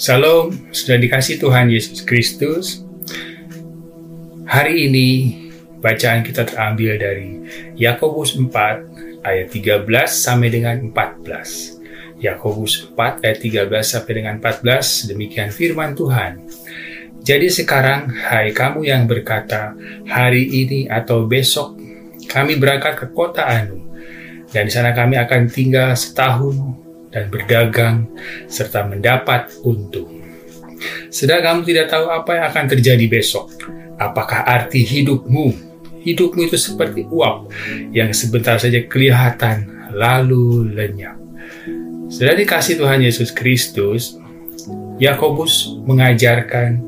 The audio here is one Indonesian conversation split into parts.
Salam, sudah dikasih Tuhan Yesus Kristus. Hari ini bacaan kita terambil dari Yakobus 4 ayat 13 sampai dengan 14. Yakobus 4 ayat 13 sampai dengan 14 demikian firman Tuhan. Jadi sekarang hai kamu yang berkata hari ini atau besok kami berangkat ke kota Anu dan di sana kami akan tinggal setahun dan berdagang serta mendapat untung. Sedang kamu tidak tahu apa yang akan terjadi besok. Apakah arti hidupmu? Hidupmu itu seperti uap yang sebentar saja kelihatan lalu lenyap. Sudah dikasih Tuhan Yesus Kristus, Yakobus mengajarkan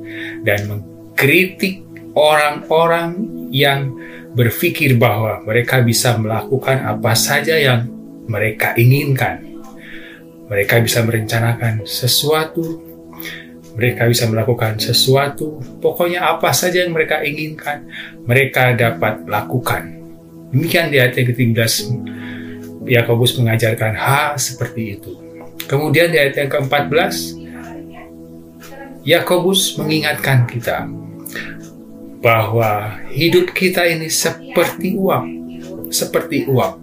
dan mengkritik orang-orang yang berpikir bahwa mereka bisa melakukan apa saja yang mereka inginkan mereka bisa merencanakan sesuatu, mereka bisa melakukan sesuatu, pokoknya apa saja yang mereka inginkan, mereka dapat lakukan. Demikian di ayat yang ke-13, Yakobus mengajarkan hal seperti itu. Kemudian di ayat yang ke-14, Yakobus mengingatkan kita bahwa hidup kita ini seperti uang, seperti uang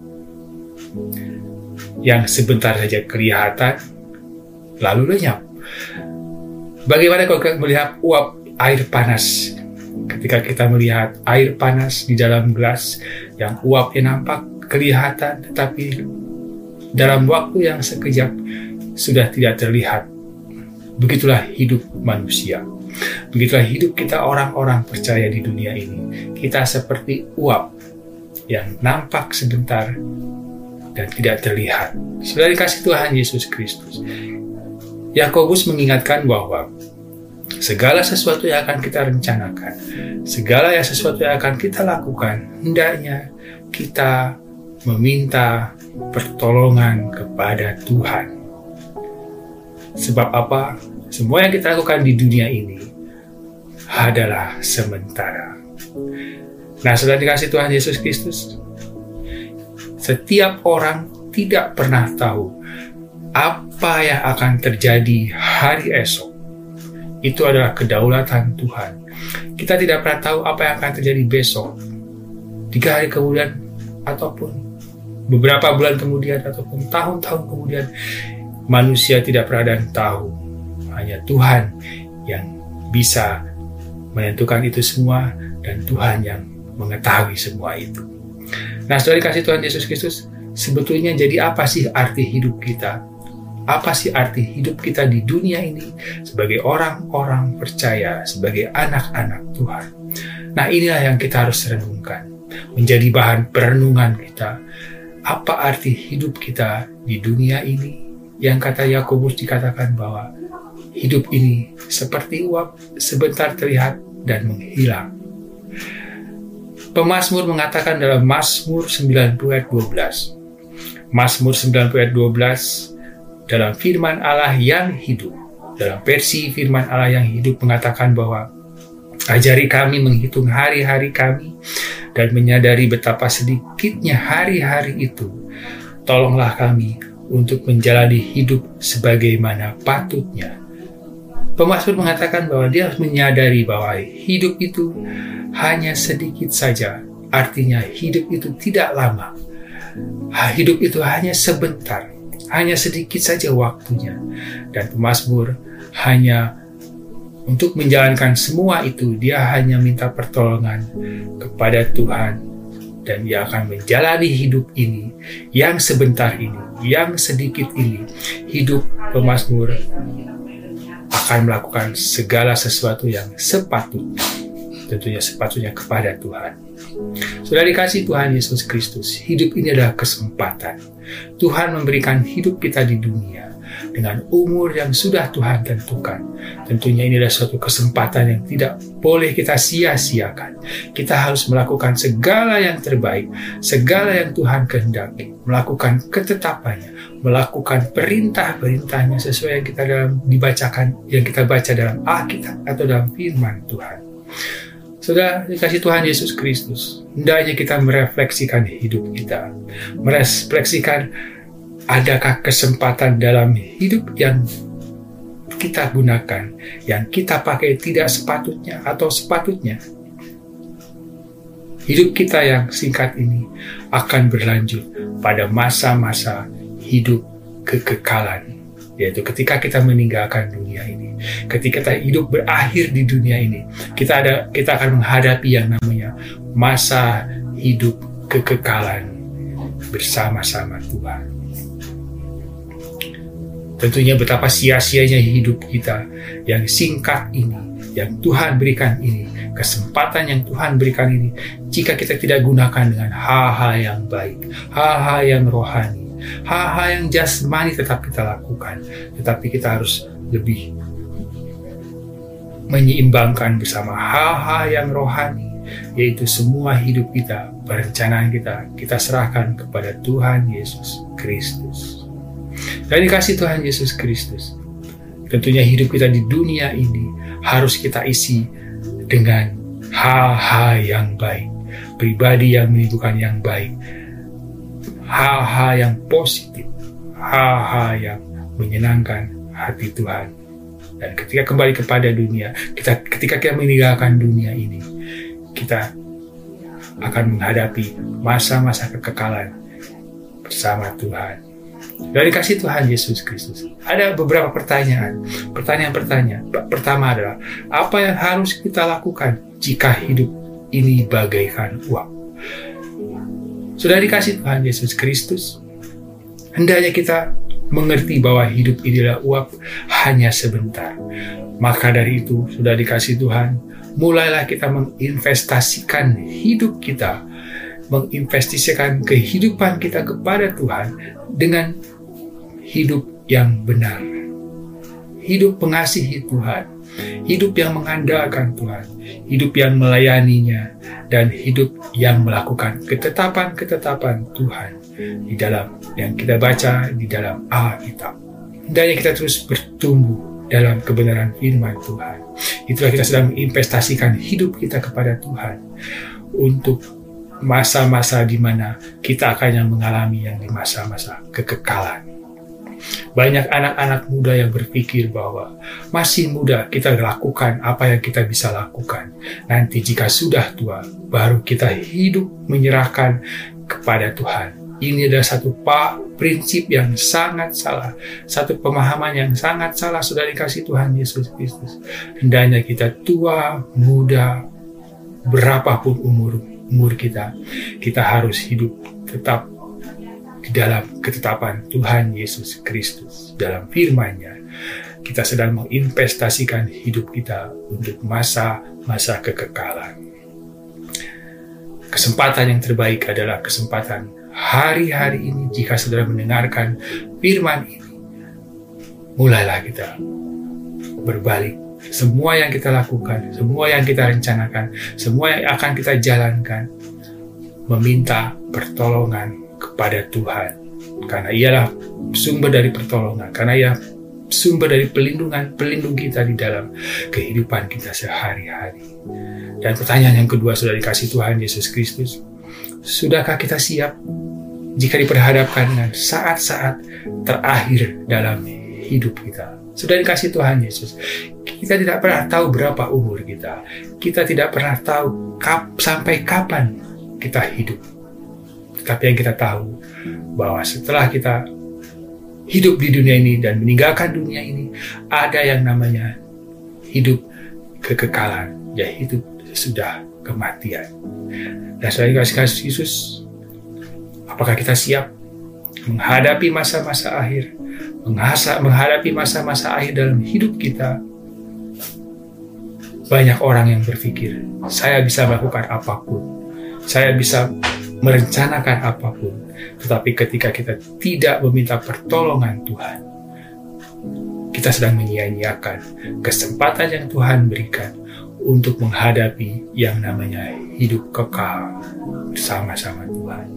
yang sebentar saja kelihatan lalu lenyap. Bagaimana kalau kita melihat uap air panas? Ketika kita melihat air panas di dalam gelas yang uapnya nampak kelihatan tetapi dalam waktu yang sekejap sudah tidak terlihat. Begitulah hidup manusia. Begitulah hidup kita orang-orang percaya di dunia ini. Kita seperti uap yang nampak sebentar dan tidak terlihat. Sudah dikasih Tuhan Yesus Kristus. Yakobus mengingatkan bahwa segala sesuatu yang akan kita rencanakan, segala yang sesuatu yang akan kita lakukan, hendaknya kita meminta pertolongan kepada Tuhan. Sebab apa? Semua yang kita lakukan di dunia ini adalah sementara. Nah, sudah dikasih Tuhan Yesus Kristus, setiap orang tidak pernah tahu apa yang akan terjadi hari esok. Itu adalah kedaulatan Tuhan. Kita tidak pernah tahu apa yang akan terjadi besok, tiga hari kemudian, ataupun beberapa bulan kemudian, ataupun tahun-tahun kemudian. Manusia tidak pernah dan tahu. Hanya Tuhan yang bisa menentukan itu semua dan Tuhan yang mengetahui semua itu. Nah, setelah dikasih Tuhan Yesus Kristus, sebetulnya jadi apa sih arti hidup kita? Apa sih arti hidup kita di dunia ini sebagai orang-orang percaya, sebagai anak-anak Tuhan? Nah, inilah yang kita harus renungkan, menjadi bahan perenungan kita. Apa arti hidup kita di dunia ini? Yang kata Yakobus dikatakan bahwa hidup ini seperti uap sebentar terlihat dan menghilang. Pemasmur mengatakan dalam Mazmur 90 ayat 12. Mazmur 90 ayat 12 dalam firman Allah yang hidup. Dalam versi firman Allah yang hidup mengatakan bahwa ajari kami menghitung hari-hari kami dan menyadari betapa sedikitnya hari-hari itu. Tolonglah kami untuk menjalani hidup sebagaimana patutnya. Pemasmur mengatakan bahwa dia harus menyadari bahwa hidup itu hanya sedikit saja, artinya hidup itu tidak lama. Hidup itu hanya sebentar, hanya sedikit saja waktunya. Dan pemazmur hanya untuk menjalankan semua itu, dia hanya minta pertolongan kepada Tuhan dan dia akan menjalani hidup ini yang sebentar ini, yang sedikit ini. Hidup pemazmur akan melakukan segala sesuatu yang sepatutnya tentunya sepatutnya kepada Tuhan. Sudah dikasih Tuhan Yesus Kristus, hidup ini adalah kesempatan. Tuhan memberikan hidup kita di dunia dengan umur yang sudah Tuhan tentukan. Tentunya ini adalah suatu kesempatan yang tidak boleh kita sia-siakan. Kita harus melakukan segala yang terbaik, segala yang Tuhan kehendaki, melakukan ketetapannya, melakukan perintah-perintahnya sesuai yang kita dalam dibacakan, yang kita baca dalam Alkitab atau dalam firman Tuhan. Sudah dikasih Tuhan Yesus Kristus. Hendaknya kita merefleksikan hidup kita. Merefleksikan adakah kesempatan dalam hidup yang kita gunakan, yang kita pakai tidak sepatutnya atau sepatutnya, hidup kita yang singkat ini akan berlanjut pada masa-masa hidup kekekalan yaitu ketika kita meninggalkan dunia ini. Ketika kita hidup berakhir di dunia ini kita ada kita akan menghadapi yang namanya masa hidup kekekalan bersama-sama Tuhan tentunya betapa sia-sianya hidup kita yang singkat ini yang Tuhan berikan ini kesempatan yang Tuhan berikan ini jika kita tidak gunakan dengan hal-hal yang baik hal-hal yang rohani hal-hal yang jasmani tetap kita lakukan, tetapi kita harus lebih menyeimbangkan bersama hal-hal yang rohani, yaitu semua hidup kita, perencanaan kita, kita serahkan kepada Tuhan Yesus Kristus. Dan dikasih Tuhan Yesus Kristus, tentunya hidup kita di dunia ini harus kita isi dengan hal-hal yang baik, pribadi yang menimbulkan yang baik, hal-hal yang positif, hal-hal yang menyenangkan hati Tuhan. Dan ketika kembali kepada dunia, kita ketika kita meninggalkan dunia ini, kita akan menghadapi masa-masa kekekalan bersama Tuhan. Dari kasih Tuhan Yesus Kristus. Ada beberapa pertanyaan. Pertanyaan-pertanyaan. Pertama adalah, apa yang harus kita lakukan jika hidup ini bagaikan uang? Sudah dikasih Tuhan Yesus Kristus, hendaknya kita mengerti bahwa hidup inilah uap hanya sebentar. Maka dari itu, sudah dikasih Tuhan, mulailah kita menginvestasikan hidup kita, menginvestasikan kehidupan kita kepada Tuhan dengan hidup yang benar. Hidup mengasihi Tuhan, hidup yang mengandalkan Tuhan, hidup yang melayaninya, dan hidup yang melakukan ketetapan-ketetapan Tuhan di dalam yang kita baca di dalam Alkitab. Dan kita terus bertumbuh dalam kebenaran firman Tuhan. Itulah kita sedang menginvestasikan hidup kita kepada Tuhan untuk masa-masa di mana kita akan yang mengalami yang di masa-masa kekekalan. Banyak anak-anak muda yang berpikir bahwa masih muda kita lakukan apa yang kita bisa lakukan. Nanti jika sudah tua, baru kita hidup menyerahkan kepada Tuhan. Ini adalah satu pak prinsip yang sangat salah, satu pemahaman yang sangat salah sudah dikasih Tuhan Yesus Kristus. Hendaknya kita tua, muda, berapapun umur umur kita, kita harus hidup tetap di dalam ketetapan Tuhan Yesus Kristus dalam firman-Nya kita sedang menginvestasikan hidup kita untuk masa-masa kekekalan. Kesempatan yang terbaik adalah kesempatan hari-hari ini jika saudara mendengarkan firman ini. Mulailah kita berbalik semua yang kita lakukan, semua yang kita rencanakan, semua yang akan kita jalankan, meminta pertolongan kepada Tuhan. Karena ialah sumber dari pertolongan karena ia sumber dari pelindungan pelindung kita di dalam kehidupan kita sehari-hari. Dan pertanyaan yang kedua sudah dikasih Tuhan Yesus Kristus sudahkah kita siap jika diperhadapkan dengan saat-saat terakhir dalam hidup kita. Sudah dikasih Tuhan Yesus. Kita tidak pernah tahu berapa umur kita. Kita tidak pernah tahu kap, sampai kapan kita hidup. Tapi yang kita tahu bahwa setelah kita hidup di dunia ini dan meninggalkan dunia ini, ada yang namanya hidup kekekalan, ya hidup sudah kematian. Dan saya kasih Yesus, apakah kita siap menghadapi masa-masa akhir, menghadapi masa-masa akhir dalam hidup kita? Banyak orang yang berpikir, saya bisa melakukan apa pun, saya bisa merencanakan apa pun, tetapi ketika kita tidak meminta pertolongan Tuhan, kita sedang menyia-nyiakan kesempatan yang Tuhan berikan untuk menghadapi yang namanya hidup kekal bersama-sama Tuhan.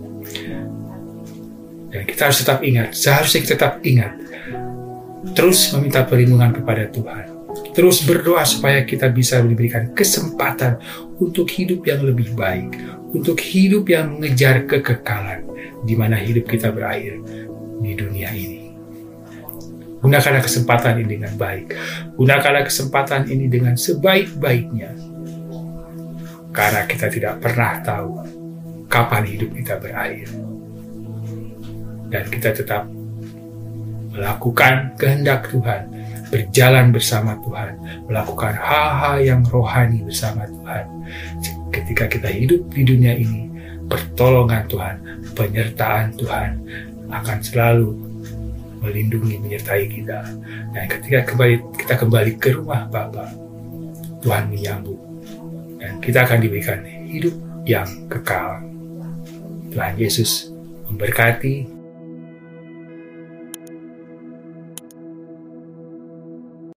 Dan kita harus tetap ingat, seharusnya kita tetap ingat, terus meminta perlindungan kepada Tuhan. Terus berdoa supaya kita bisa diberikan kesempatan untuk hidup yang lebih baik, untuk hidup yang mengejar kekekalan, di mana hidup kita berakhir di dunia ini. Gunakanlah kesempatan ini dengan baik. Gunakanlah kesempatan ini dengan sebaik-baiknya. Karena kita tidak pernah tahu kapan hidup kita berakhir. Dan kita tetap melakukan kehendak Tuhan, berjalan bersama Tuhan, melakukan hal-hal yang rohani bersama Tuhan. Ketika kita hidup di dunia ini, pertolongan Tuhan, penyertaan Tuhan akan selalu melindungi, menyertai kita. Dan ketika kembali, kita kembali ke rumah Bapa, Tuhan menyambut. Dan kita akan diberikan hidup yang kekal. Tuhan Yesus memberkati